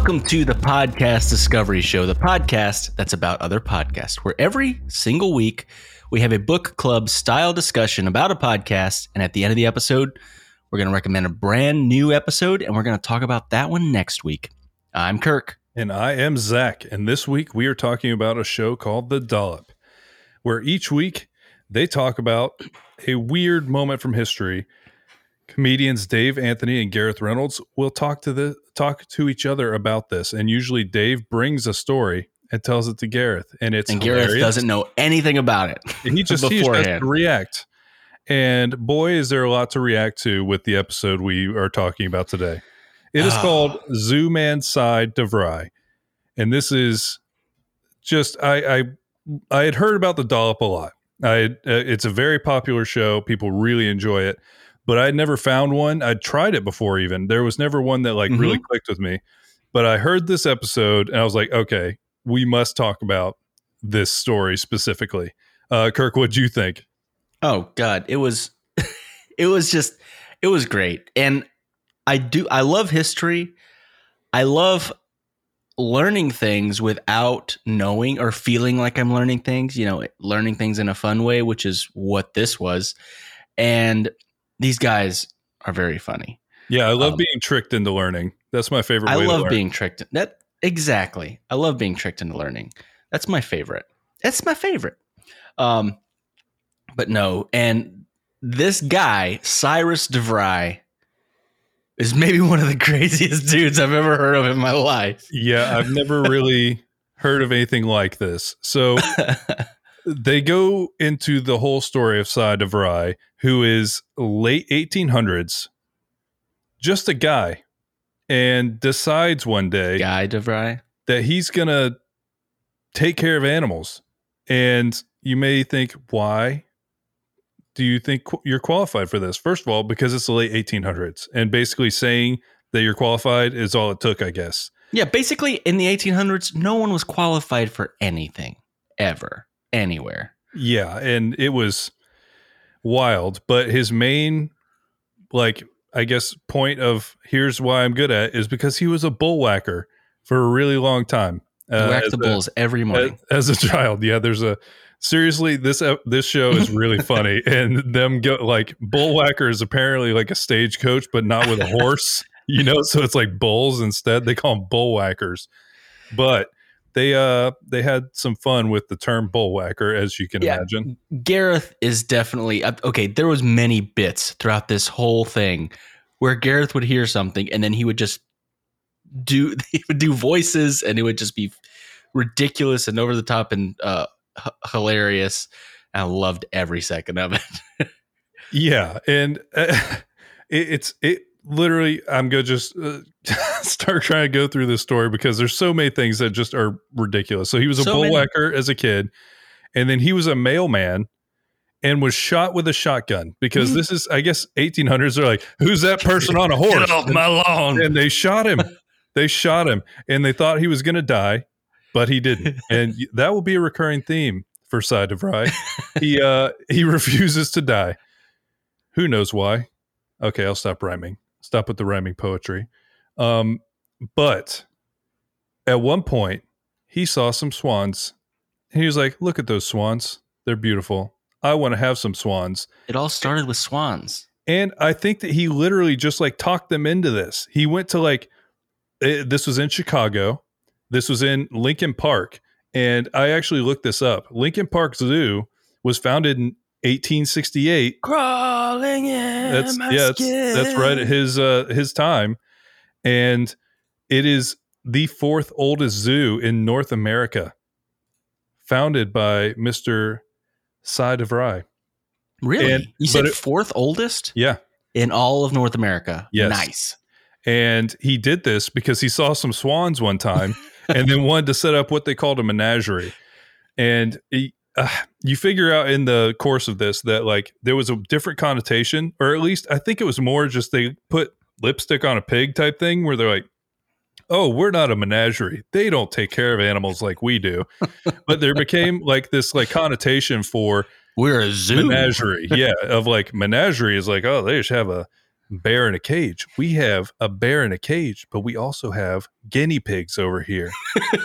Welcome to the Podcast Discovery Show, the podcast that's about other podcasts, where every single week we have a book club style discussion about a podcast. And at the end of the episode, we're going to recommend a brand new episode and we're going to talk about that one next week. I'm Kirk. And I am Zach. And this week we are talking about a show called The Dollop, where each week they talk about a weird moment from history. Comedians Dave Anthony and Gareth Reynolds will talk to the talk to each other about this, and usually Dave brings a story and tells it to Gareth, and it's and Gareth hilarious. doesn't know anything about it. And he just he just react. And boy, is there a lot to react to with the episode we are talking about today. It is Ah. called Zoo Man Cy DeVry, and this is just I I I had heard about the dollop a lot. I uh, it's a very popular show. People really enjoy it, but I had never found one. I'd tried it before. Even there was never one that like really clicked with me. But I heard this episode and I was like, okay, we must talk about this story specifically. Uh, Kirk, what'd you think? Oh God, it was it was just it was great. And I do I love history. I love learning things without knowing or feeling like I'm learning things, you know, learning things in a fun way, which is what this was. And these guys are very funny. Yeah, I love Um, being tricked into learning. That's my favorite. I way to love being tricked. That exactly. I love being tricked into learning. That's my favorite. That's my favorite. Um, but no, and this guy Cyrus DeVry is maybe one of the craziest dudes I've ever heard of in my life. Yeah, I've never really heard of anything like this. So they go into the whole story of Cy DeVry, who is late 1800s, just a guy, and decides one day guy DeVry. that he's going to take care of animals. And you may think, why do you think you're qualified for this? First of all, because it's the late 1800s, and basically saying that you're qualified is all it took, I guess. Yeah, basically in the 1800s, no one was qualified for anything ever, anywhere. Yeah, and it was wild. But his main, like, I guess, point of here's why I'm good at is because he was a bull whacker for a really long time. uh, Whack the a- bulls every morning. as, as a child. Yeah, there's a seriously this ep- this show is really funny, and them go like bull whacker is apparently like a stagecoach, but not with a horse. You know, so it's like bulls instead. They call them bull whackers, but they uh they had some fun with the term bullwhacker as you can Yeah. imagine. Gareth is definitely uh, okay. There was many bits throughout this whole thing where Gareth would hear something and then he would just do he would do voices and it would just be ridiculous and over the top and uh, h- hilarious. I loved every second of it. Yeah, and uh, it, it's it literally. I'm gonna just uh, start trying to go through this story because there's so many things that just are ridiculous. So he was a So many. bullwhacker as a kid, and then he was a mailman and was shot with a shotgun because this is, I guess, 1800s. They're like, who's that person on a horse? Get off And- lawn. and they shot him. They shot him, and they thought he was gonna die, but he didn't. And that will be a recurring theme for Cy DeVry. he uh he refuses to die. Who knows why? Okay, I'll stop rhyming. Stop with the rhyming poetry. Um, but at one point, he saw some swans. And he was like, "Look at those swans. They're beautiful. I want to have some swans." It all started with swans. And I think that he literally just like talked them into this. He went to like, eh, this was in Chicago. This was in Lincoln Park. And I actually looked this up. Lincoln Park Zoo was founded in 1868. Crawling in That's my yeah, that's, skin. that's right at his uh his time. And it is the fourth oldest zoo in North America. Founded by Mr. Cy DeVry. Really? And- you said it- fourth oldest Yeah. in all of North America. Yes. Nice. And he did this because he saw some swans one time and then wanted to set up what they called a menagerie. And he, uh, you figure out in the course of this that like there was a different connotation, or at least I think it was more just they put lipstick on a pig type thing where they're like, oh, we're not a menagerie. They don't take care of animals like we do. but there became like this like connotation for We're a zoo. menagerie. Yeah, of like menagerie is like, oh, they just have a bear in a cage. We have a bear in a cage, but we also have guinea pigs over here.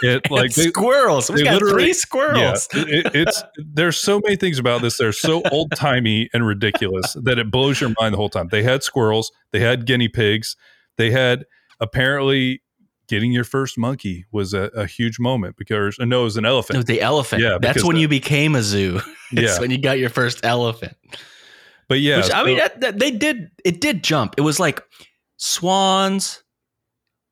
It, like they, squirrels. We got three yeah, squirrels. it, it's there's so many things about this They're so old timey and ridiculous that it blows your mind the whole time. They had squirrels, they had guinea pigs, they had apparently getting your first monkey was a, a huge moment because uh, no, it was an elephant. the elephant. Yeah, That's when the- you became a zoo. It's Yeah, when you got your first elephant. But yeah, Which I so mean, that, that, they did. It did jump. It was like swans,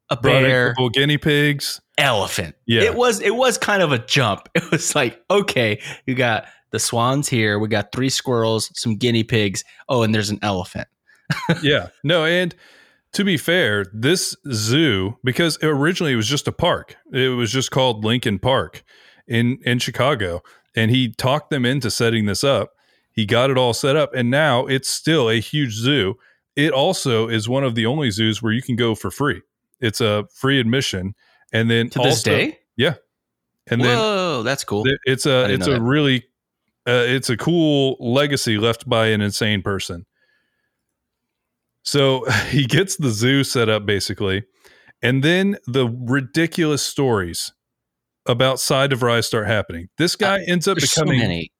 a bear, guinea pigs. elephant. Yeah. It was. It was kind of a jump. It was like okay, you got the swans here. We got three squirrels, some guinea pigs. Oh, and there's an elephant. yeah, no, and to be fair, this zoo because originally it was just a park. It was just called Lincoln Park in in Chicago, and he talked them into setting this up. He got it all set up, and now it's still a huge zoo. It also is one of the only zoos where you can go for free. It's a free admission, and then To this also- day. and then Whoa, that's cool. th- it's a it's a that. really uh, it's a cool legacy left by an insane person. So he gets the zoo set up basically, and then the ridiculous stories about Cy DeVry's start happening. This guy ends up Uh, There's so becoming many.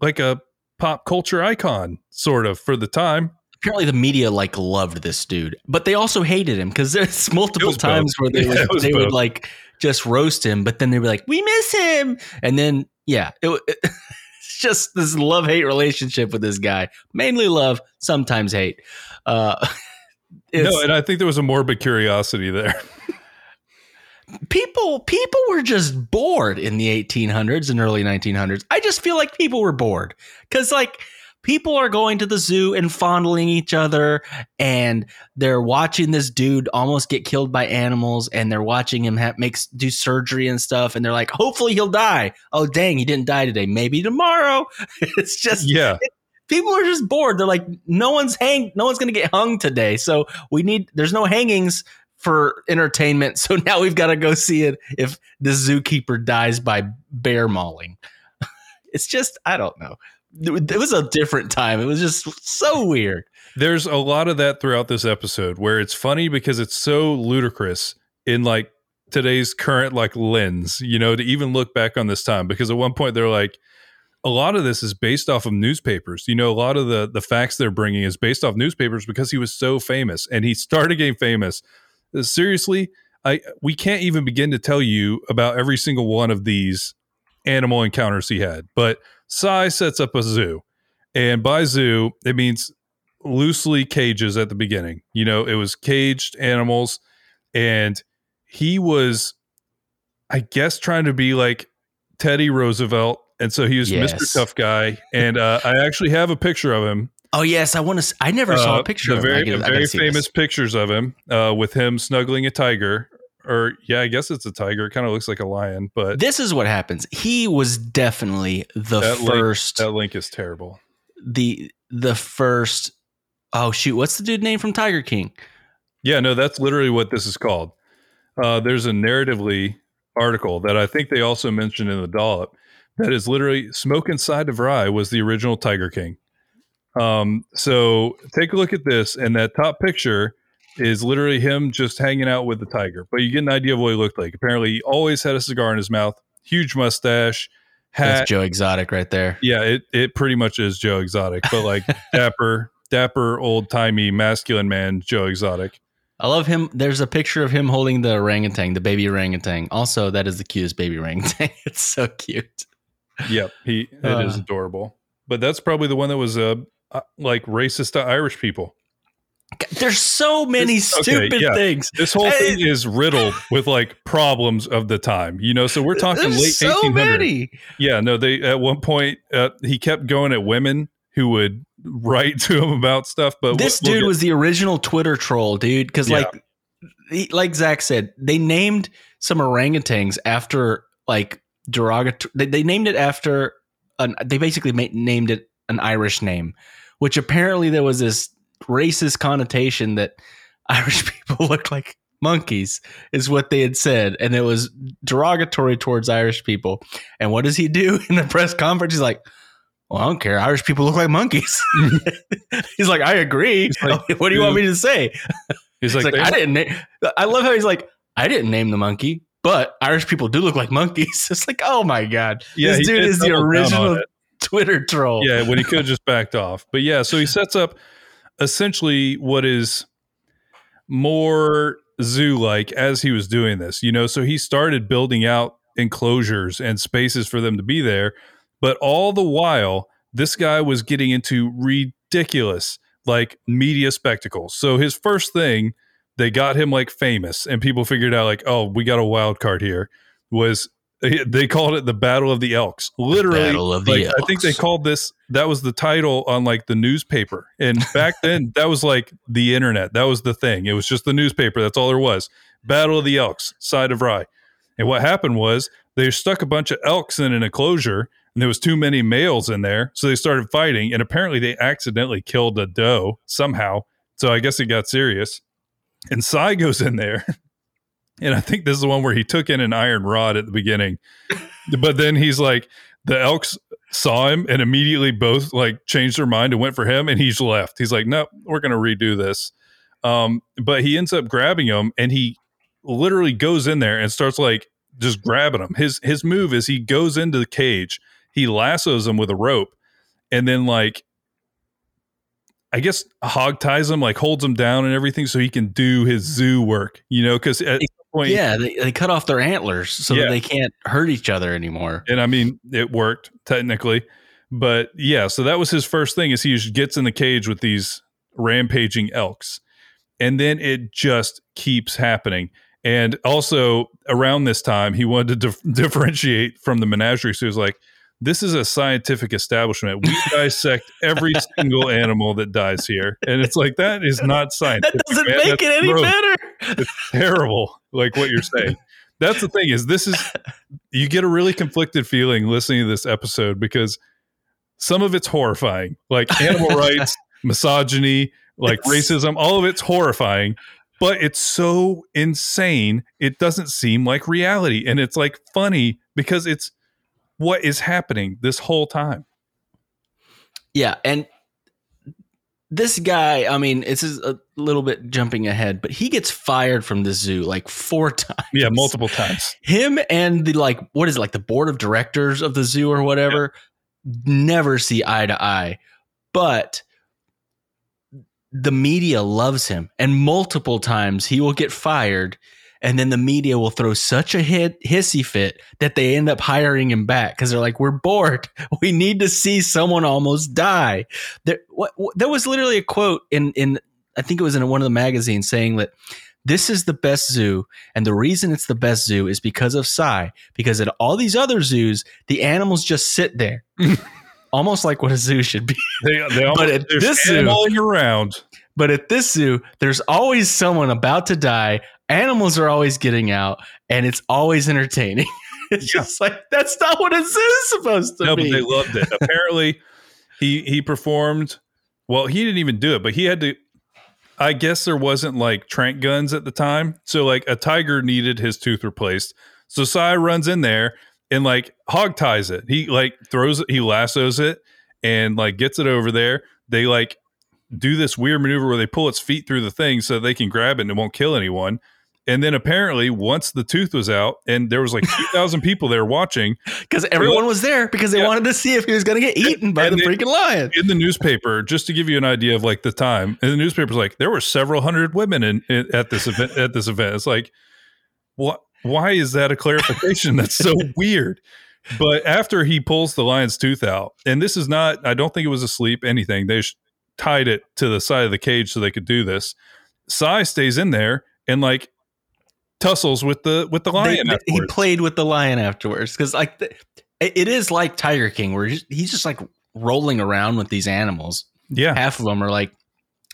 like a pop culture icon, sort of for the time. apparently the media like loved this dude, but they also hated him because there's multiple times where they Yeah, would, they would like just roast him, but then they were like, "We miss him," and then yeah, it, it's just this love hate relationship with this guy. Mainly love, sometimes hate. Uh, no, and I think there was a morbid curiosity there. People people were just bored in the 1800s and early 1900s. I just feel like people were bored. Because like people are going to the zoo and fondling each other and they're watching this dude almost get killed by animals and they're watching him ha- make do surgery and stuff and they're like hopefully he'll die. Oh dang he didn't die today. Maybe tomorrow. It's just yeah, people are just bored. They're like no one's hang no one's gonna get hung today so we need there's no hangings for entertainment. So now we've got to go see it if the zookeeper dies by bear mauling. It's just i don't know. It was a different time. It was just so weird. There's a lot of that throughout this episode where it's funny because it's so ludicrous in like today's current like lens, you know, to even look back on this time. Because at one point they're like a lot of this is based off of newspapers. You know, a lot of the the facts they're bringing is based off newspapers because he was so famous and he started getting famous. Seriously, I we can't even begin to tell you about every single one of these animal encounters he had. But Cy sets up a zoo. And by zoo, it means loosely cages at the beginning. You know, it was caged animals, and he was, I guess, trying to be like Teddy Roosevelt, and so he was Yes. Mr. Tough Guy. And uh, I actually have a picture of him. Oh yes i want to i never saw Uh, a picture the of him. I very, I gotta very see famous pictures of him uh, with him snuggling a tiger. Or yeah, I guess it's a tiger. It kind of looks like a lion, but this is what happens he was definitely the That link- first that link is terrible. the the first oh shoot what's the dude name from tiger king Yeah, no, that's literally what this is called. Uh, there's a narratively article that I think they also mentioned in the dollop that is literally Smoke Inside of Rye was the original Tiger King. Um, so take a look at this, and that top picture is literally him just hanging out with the tiger. But you get an idea of what he looked like. Apparently, he always had a cigar in his mouth, huge mustache, hat. that's joe exotic right there Yeah, it, it pretty much is Joe Exotic, but like dapper, dapper, old timey, masculine man, Joe Exotic. I love him. There's a picture of him holding the orangutan, the baby orangutan. Also, that is the cutest baby orangutan. it's so cute. Yep, he it is Uh. adorable. But that's probably the one that was uh, uh like racist to Irish people. There's so many This- okay, stupid yeah. things. This whole thing is riddled with like problems of the time. You know, so we're talking late so 1800s. many. Yeah, no, they at one point uh, he kept going at women who would write to him about stuff. But This we'll- we'll dude was the original Twitter troll, dude. Because Yeah. like, he, like Zach said, they named some orangutans after like derogatory. They, they named it after an. They basically ma- named it an Irish name, which apparently there was this racist connotation that Irish people look like monkeys is what they had said and it was derogatory towards irish people and what does he do in the press conference he's like well, I don't care. Irish people look like monkeys. he's like, I agree. like, what do you want me to say? He's He's like, like, I didn't. Na-. I love how he's like, I didn't name the monkey, but Irish people do look like monkeys. It's like, oh my god, Yeah, this dude is the double down on original. Twitter troll. yeah, when he could have just backed off. But yeah, so he sets up essentially what is more zoo like as he was doing this, you know. So he started building out enclosures and spaces for them to be there. But all the while, this guy was getting into ridiculous like media spectacles. So his first thing, they got him like famous, and people figured out like, oh, we got a wild card here. Was they called it the Battle of the Elks? Literally, Battle of the like, I think they called this that was the title on like the newspaper. And back then that was like the internet. That was the thing. It was just the newspaper. That's all there was. Battle of the Elks, Cy DeVry. And what happened was they stuck a bunch of elks in an enclosure and there was too many males in there. So they started fighting and apparently they accidentally killed a doe somehow. So I guess it got serious. And Cy goes in there. And I think this is the one where he took in an iron rod at the beginning. but then he's like, the elks saw him and immediately both like changed their mind and went for him and he's left. He's like, nope, we're going to redo this. Um, but he ends up grabbing him and he literally goes in there and starts like just grabbing him. His his move is he goes into the cage, he lassos him with a rope, and then like I guess hog ties him, like holds him down and everything so he can do his zoo work, you know, because at some point Yeah, they, they cut off their antlers so Yeah. that they can't hurt each other anymore. and I mean it worked technically, but yeah. So that was his first thing is he just gets in the cage with these rampaging elks, and then it just keeps happening. And also around this time, he wanted to dif- differentiate from the menagerie. So he was like, "This is a scientific establishment. We dissect every single animal that dies here." And it's like that is not science. That doesn't man. make That's it any gross better. It's terrible like what you're saying that's the thing is this is you get a really conflicted feeling listening to this episode because some of it's horrifying like animal rights misogyny like It's- racism all of it's horrifying but it's so insane it doesn't seem like reality and it's like funny because it's what is happening this whole time Yeah, and this guy, I mean, this is a little bit jumping ahead, but he gets fired from the zoo like four times. yeah multiple times Him and the like, what is it, like the board of directors of the zoo or whatever, never see eye to eye. But the media loves him, and multiple times he will get fired, and then the media will throw such a hit hissy fit that they end up hiring him back because they're like, "We're bored. We need to see someone almost die." There, what, what, there was literally a quote in in I think it was in one of the magazines saying that this is the best zoo, and the reason it's the best zoo is because of Cy. Because at all these other zoos, the animals just sit there, almost like what a zoo should be. they, they But at this zoo- animaling around But at this zoo, there's always someone about to die. Animals are always getting out, and it's always entertaining. it's Yeah. just like that's not what a zoo is supposed to no, be. but they loved it. Apparently, he he performed. Well, he didn't even do it, but he had to. I guess there wasn't like trank guns at the time, so like a tiger needed his tooth replaced. So Cy runs in there and like hog ties it. He like throws it, he lassos it, and like gets it over there. They like do this weird maneuver where they pull its feet through the thing so they can grab it and it won't kill anyone. And then apparently, once the tooth was out, and there was like two thousand people there watching, because everyone was there because they Yeah. wanted to see if he was going to get eaten by And the they- freaking lion. in the newspaper, just to give you an idea of like the time, and the newspaper's like there were several hundred women in, in at this event. At this event, it's like, what? Why is that a clarification? That's so weird. But after he pulls the lion's tooth out, and this is not, I don't think it was asleep. Anything they sh- tied it to the side of the cage so they could do this. Cy stays in there and like tussles with the with the lion. they- he played with the lion afterwards because like the, it is like Tiger King where he's, just like rolling around with these animals. yeah, Half of them are like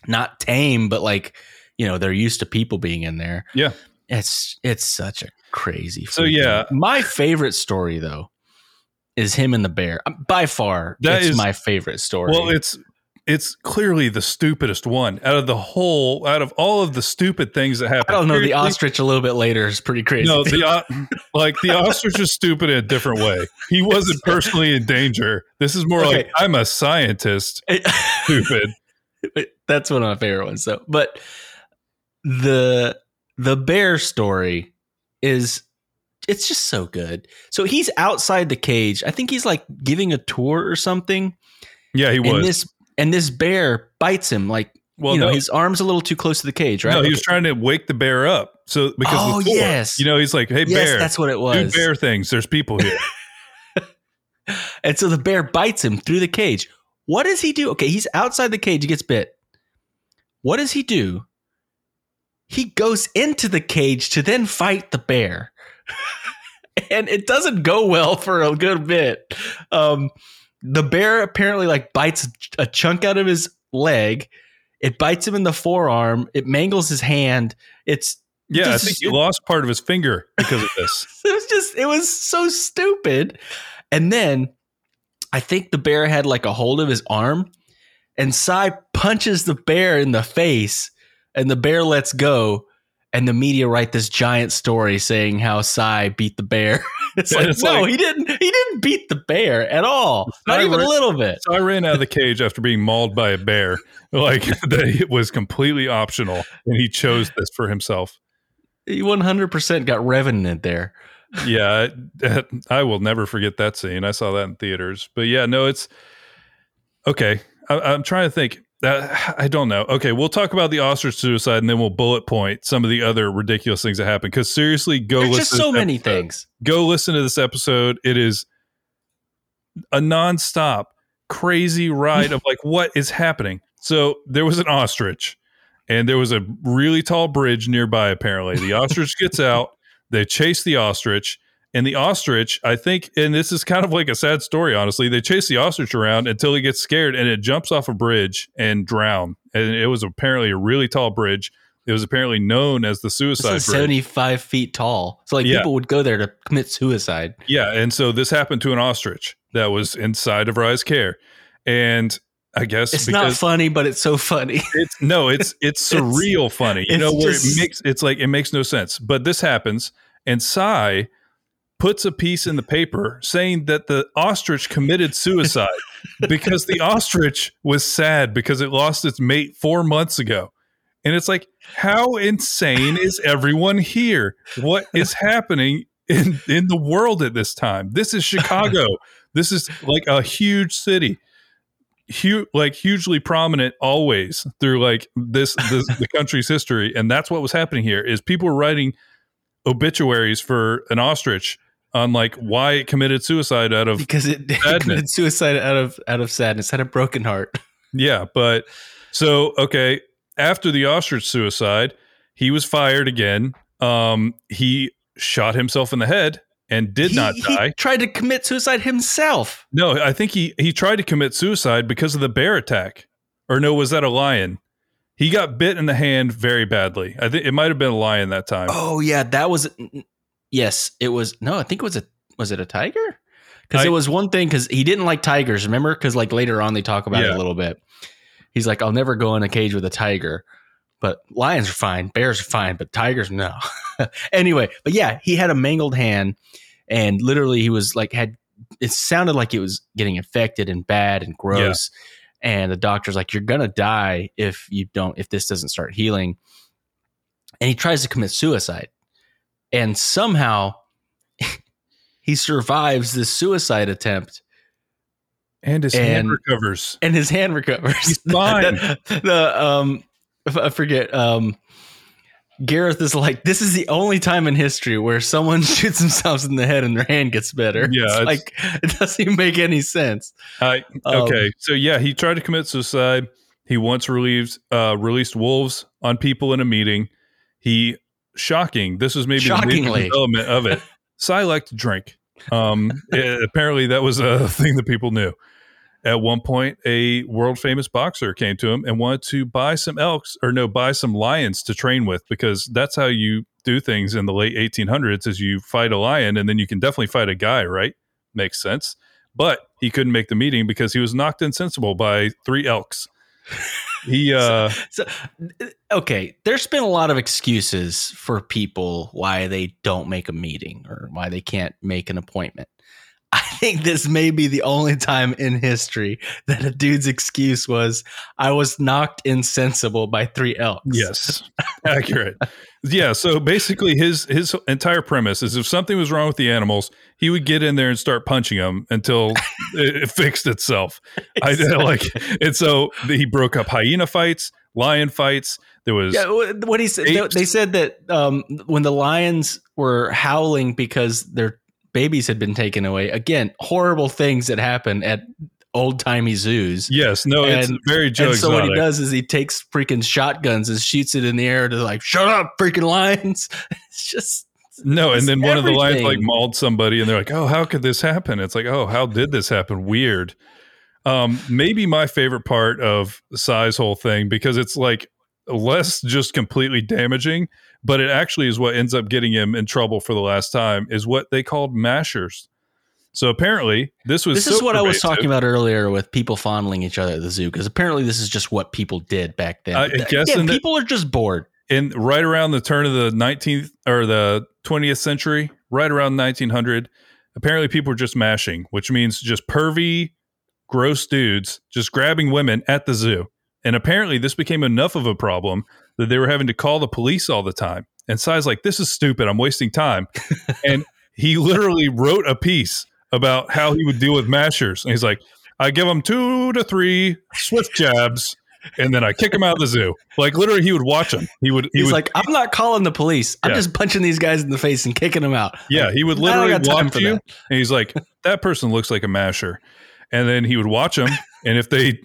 not tame, but like you know they're used to people being in there. Yeah. it's it's such a crazy. So, yeah. my favorite story though is him and the bear. By far, That it's is- my favorite story. Well, it's it's clearly the stupidest one out of the whole out of all of the stupid things that happen. I don't know. The ostrich a little bit later is pretty crazy. No, the o- uh, like the ostrich is stupid in a different way. He wasn't personally in danger. This is more like I'm a scientist. Stupid. That's one of my favorite ones. So, but the the bear story is it's just so good. So he's outside the cage. I think he's like giving a tour or something. Yeah, he And was. this and this bear bites him like well, you know no, his arm's a little too close to the cage, right? no, he was trying to wake the bear up. So because Oh, before, yes. you know, he's like, "Hey, yes, bear, that's what it was. do bear things. There's people here." And so the bear bites him through the cage. What does he do? Okay, he's outside the cage. He gets bit. What does he do? He goes into the cage to then fight the bear. and it doesn't go well for a good bit. Um, the bear apparently like bites a chunk out of his leg. It bites him in the forearm. It mangles his hand. It's yeah, I think he lost part of his finger because of this. it was just it was so stupid and then i think the bear had like a hold of his arm and Cy punches the bear in the face and the bear lets go and the media write this giant story saying how Cy beat the bear it's like it's no like- he didn't he didn't beat the bear at all not Cy even a little bit So I ran out of the cage after being mauled by a bear. Like that, it was completely optional, and he chose this for himself. he 100% got revenant there yeah, I, I will never forget that scene. I saw that in theaters. But yeah, no, it's okay. I, I'm trying to think. Uh, I don't know. Okay, we'll talk about the ostrich suicide, and then we'll bullet point some of the other ridiculous things that happened. Because seriously, go there's listen. just so many episode. things Go listen to this episode. It is a nonstop crazy ride of like what is happening. So there was an ostrich, and there was a really tall bridge nearby. Apparently, the ostrich gets out. They chase the ostrich, and the ostrich, I think, and this is kind of like a sad story, honestly. They chase the ostrich around until he gets scared, and it jumps off a bridge and drown. And it was apparently a really tall bridge. It was apparently known as the suicide bridge. 75 feet tall so like Yeah. people would go there to commit suicide Yeah, and so this happened to an ostrich that was in Cy DeVry's care, and I guess It's not funny, but it's so funny. it's no, it's it's surreal funny. You it's know where just- it makes it's like it makes no sense. But this happens, and Cy puts a piece in the paper saying that the ostrich committed suicide because the ostrich was sad because it lost its mate four months ago. And it's like, how insane is everyone here? What is happening in in the world at this time? This is Chicago. this is like a huge city. Huge, like hugely prominent always through like this, this the country's history, and that's what was happening here. Is people were writing obituaries for an ostrich on like why it committed suicide out of because it, it committed suicide out of out of sadness, had a broken heart. Yeah, but so okay, after the ostrich suicide, he was fired again. Um, he shot himself in the head and did He- not he die. tried to commit suicide himself. No, I think he he tried to commit suicide because of the bear attack. Or no, was that a lion? He got bit in the hand very badly. I think it might have been a lion that time. Oh yeah, that was yes. It was no. I think it was a was it a tiger? Because it was one thing because he didn't like tigers. Remember? Because like later on they talk about it a little bit. He's like, I'll never go in a cage with a tiger. But lions are fine, bears are fine, but tigers no. anyway, but yeah, he had a mangled hand, and literally he was like had. It sounded like it was getting infected and bad and gross. And the doctor's like, "You're gonna die if you don't if this doesn't start healing." And he tries to commit suicide, and somehow he survives this suicide attempt and his hand recovers. and his hand recovers. He's fine. the, um, I forget. Um, Gareth is like, this is the only time in history where someone shoots themselves in the head and their hand gets better. Yeah, It's it's- like it doesn't even make any sense. I Um, okay, so yeah, he tried to commit suicide. He once released uh, released wolves on people in a meeting. He shocking. This was maybe the Shockingly. development of it. To drink. Um, eh, apparently, that was a thing that people knew. At one point, a world famous boxer came to him and wanted to buy some elks or no, buy some lions to train with because that's how you do things in the late 1800s. Is you fight a lion and then you can definitely fight a guy, right? Makes sense but he couldn't make the meeting because he was knocked insensible by three elks. He uh So, okay, there's been a lot of excuses for people why they don't make a meeting or why they can't make an appointment. I think this may be the only time in history that a dude's excuse was, I was knocked insensible by three elks. yes, accurate. Yeah, so basically his his entire premise is if something was wrong with the animals, he would get in there and start punching them until it, it fixed itself. I like and so he broke up hyena fights, lion fights. There was Yeah, what he said. They, Apes. they said that um, when the lions were howling because their babies had been taken away. Again, horrible things that happen at old timey zoos. yes, no, it's And- very Joe and so what he does is he takes freaking shotguns and shoots it in the air to like, shut up, freaking lions. It's just No, and then one of the lions like mauled somebody, and they're like, "Oh, how could this happen?" It's like, "Oh, how did this happen?" Weird. Um, maybe my favorite part of the size whole thing because it's like less just completely damaging, but it actually is what ends up getting him in trouble for the last time. Is what they called mashers. So apparently, this was this so is what I was talking about earlier with people fondling each other at the zoo because apparently this is just what people did back then. I guess the- people are just bored. And right around the turn of the 19th or the 20th century, right around 1900, apparently people were just mashing, which means just pervy, gross dudes just grabbing women at the zoo. And apparently this became enough of a problem that they were having to call the police all the time. And Cy's like, this is stupid. I'm wasting time. and he literally wrote a piece about how he would deal with mashers. And he's like, I give them two to three swift jabs and then I kick him out of the zoo. Like literally, he would watch them. He would. He He's would. like, I'm not calling the police. I'm Yeah. just punching these guys in the face and kicking them out. yeah, he would literally watch you, that. and he's like, "That person looks like a masher," and then he would watch them, and if they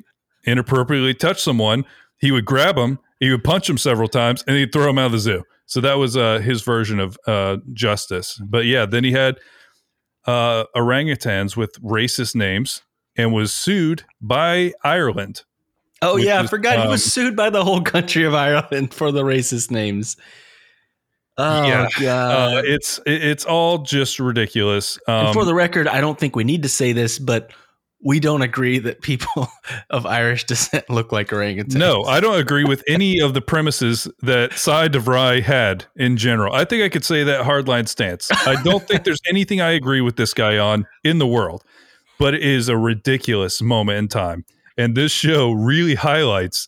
inappropriately touch someone, he would grab them, he would punch them several times, and he'd throw them out of the zoo. So that was uh, his version of uh, justice. But yeah, then he had uh, orangutans with racist names and was sued by Ireland. Oh yeah, I is, forgot he was um, sued by the whole country of Ireland for the racist names. Oh Yeah. god. Uh, it's it- it's all just ridiculous. Um, for the record, I don't think we need to say this, but we don't agree that people of Irish descent look like orangutans. No, I don't agree with any of the premises that Cy DeVry had in general. I think I could say that hardline stance. I don't think there's anything I agree with this guy on in the world, but it is a ridiculous moment in time. And this show really highlights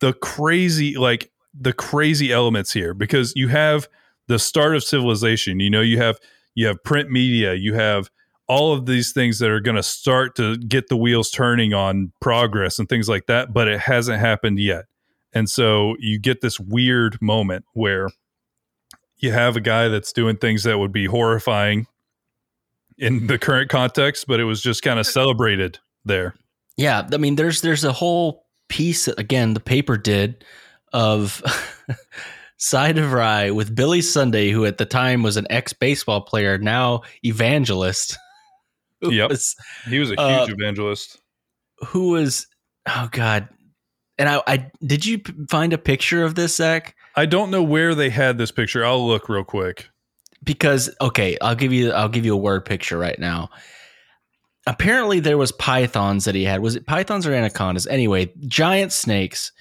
the crazy, like the crazy elements here because you have the start of civilization. You know, you have you have print media, you have all of these things that are going to start to get the wheels turning on progress and things like that, but it hasn't happened yet. And so you get this weird moment where you have a guy that's doing things that would be horrifying in the current context, but it was just kind of uh, celebrated there. Yeah, I mean, there's there's a whole piece again the paper did of Cy DeVry with Billy Sunday, who at the time was an ex baseball player, now evangelist. Who Yep. was He was a huge Uh, evangelist. who was oh god. And I, I did you find a picture of this, Zach? I don't know where they had this picture. I'll look real quick. because okay i'll give you i'll give you a word picture right now apparently there was pythons that he had was it pythons or anacondas anyway giant snakes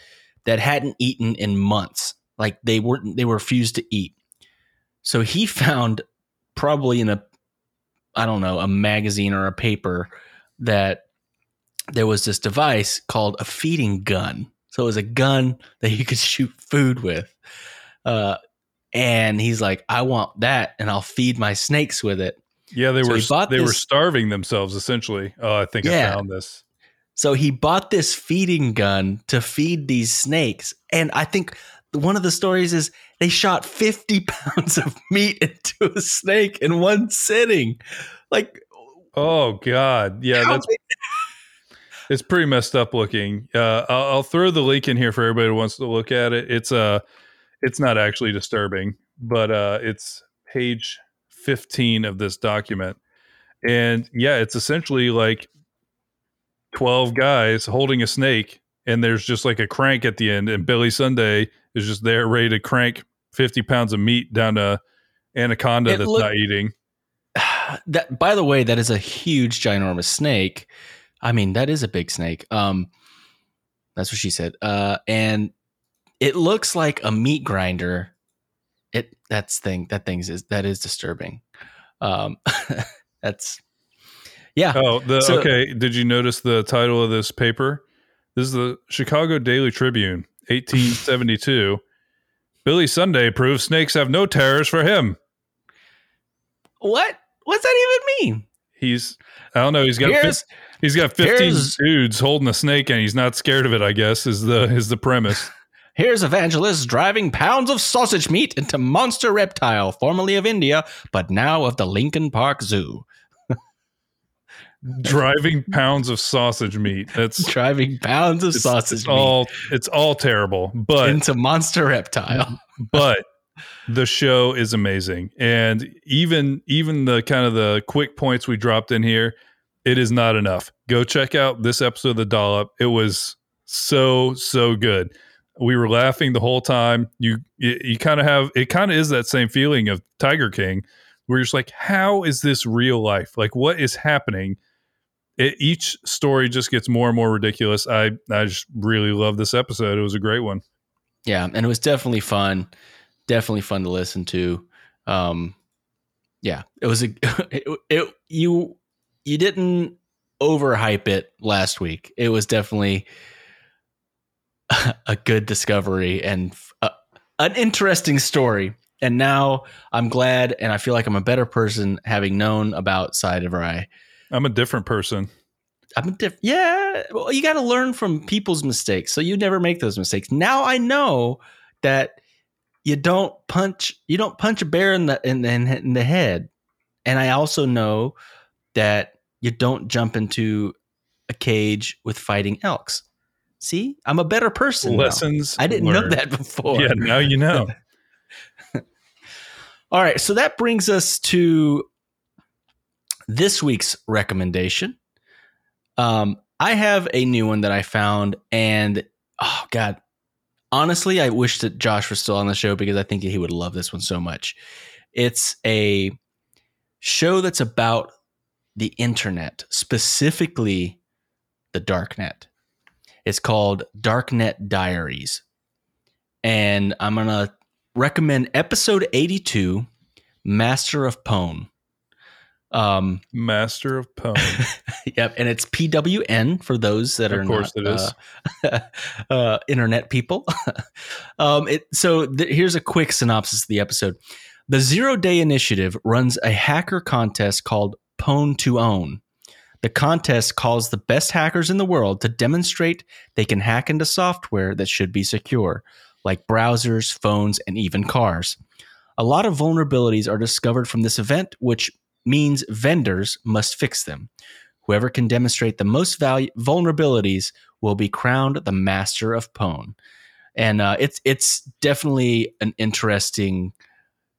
that hadn't eaten in months like they weren't they were refused to eat so he found probably in a i don't know a magazine or a paper that there was this device called a feeding gun so it was a gun that you could shoot food with uh, and he's like, I want that, and I'll feed my snakes with it. Yeah, they So were they were starving themselves essentially. Oh, I think I found this. So he bought this feeding gun to feed these snakes. And I think one of the stories is they shot 50 pounds of meat into a snake in one sitting. Like, Oh God, yeah, that's it's pretty messed up looking. Uh, I'll, I'll throw the link in here for everybody who wants to look at it. It's uh, it's not actually disturbing, but uh, it's page fifteen of this document, and yeah, it's essentially like twelve guys holding a snake, and there's just like a crank at the end, and Billy Sunday is just there ready to crank fifty pounds of meat down to anaconda It that's not eating. that by the way, that is a huge, ginormous snake. I mean, that is a big snake. Um, That's what she said. Uh, and it looks like a meat grinder. It that's thing that things is that is disturbing. Um, that's yeah. Oh, the So- okay. Did you notice the title of this paper? This is the Chicago Daily Tribune, 1872. Billy Sunday proves snakes have no terrors for him. What? What's that even mean? He's I don't know. He's got Here's he's got 15 dudes holding a snake and he's not scared of it. I guess is the is the premise. here's Evangelist driving pounds of sausage meat into monster reptile, formerly of India, but now of the Lincoln Park Zoo. Driving pounds of sausage meat. That's Driving pounds of it's, sausage it's meat. all it's all terrible. But into monster reptile. but the show is amazing. And even even the kind of the quick points we dropped in here it is not enough. Go check out this episode of the dollop. It was so so good. We were laughing the whole time. You you, you kind of have it kind of is that same feeling of tiger king where you're just like how is this real life? Like what is happening it, each story just gets more and more ridiculous i i just really love this episode it was a great one Yeah, and it was definitely fun. Definitely fun to listen to. Um, yeah, it was a it, it you you didn't overhype it last week. It was definitely a good discovery and uh, an interesting story. And now I'm glad, and I feel like I'm a better person having known about Cy DeVry. I'm a different person I'm a diff- yeah. Well, you got to learn from people's mistakes, so you never make those mistakes. Now I know that you don't punch you don't punch a bear in the in the, in the head, and I also know that you don't jump into a cage with fighting elks. See, I'm a better person. now. lessons I didn't know that before. yeah now you know All right, so that brings us to this week's recommendation. Um, I have a new one that I found, and oh god, honestly, I wish that Josh was still on the show because I think he would love this one so much. It's a show that's about the internet, specifically the darknet. It's called Darknet Diaries, and I'm gonna recommend episode 82 master of pwn um master of poem yep and it's pwn for those that Of are course not it is. uh, uh, internet people um it so th- here's a quick synopsis of the episode the zero day initiative runs a hacker contest called Pwn2Own the contest calls the best hackers in the world to demonstrate they can hack into software that should be secure like browsers, phones, and even cars. A lot of vulnerabilities are discovered from this event, which means vendors must fix them. Whoever can demonstrate the most value vulnerabilities will be crowned the master of pwn. And uh, it's it's definitely an interesting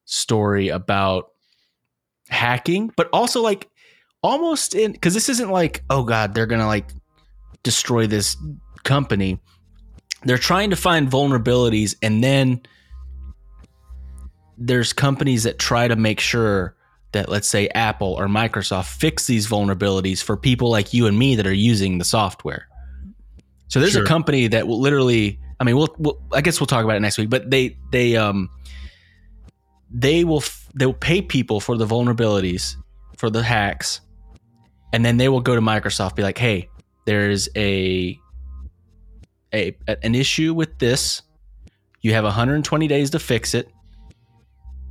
story about hacking, but also like almost in because this isn't like oh god they're gonna like destroy this company they're trying to find vulnerabilities and then there's companies that try to make sure that let's say Apple or Microsoft fix these vulnerabilities for people like you and me that are using the software. So there's Sure. a company that will literally I mean we'll, we'll I guess we'll talk about it next week but they they um they will f- they'll pay people for the vulnerabilities for the hacks and then they will go to Microsoft be like hey there's a a an issue with this you have 120 days to fix it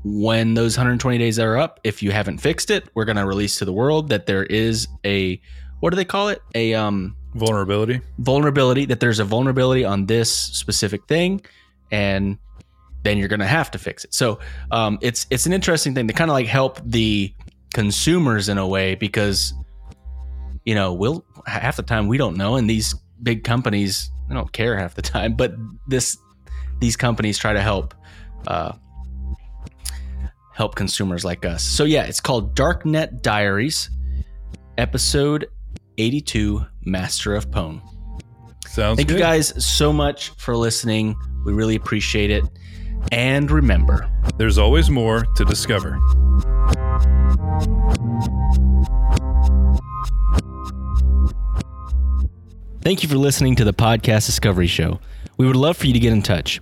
when those 120 days are up if you haven't fixed it we're going to release to the world that there is a what do they call it? A um vulnerability. vulnerability that there's a vulnerability on this specific thing and then you're going to have to fix it. So um, it's it's an interesting thing to kind of like help the consumers in a way because you know we'll half the time we don't know and these big companies they don't care half the time but this these companies try to help uh, help consumers like us so yeah it's called darknet diaries episode 82 master of pwn sounds good. Thank good you guys so much for listening. We really appreciate it. And remember, there's always more to discover Thank you for listening to the Podcast Discovery Show. We would love for you to get in touch.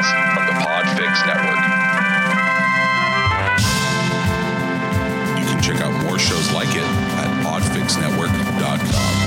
podcast of the Podfix Network. You can check out more shows like it at podfixnetwork.com.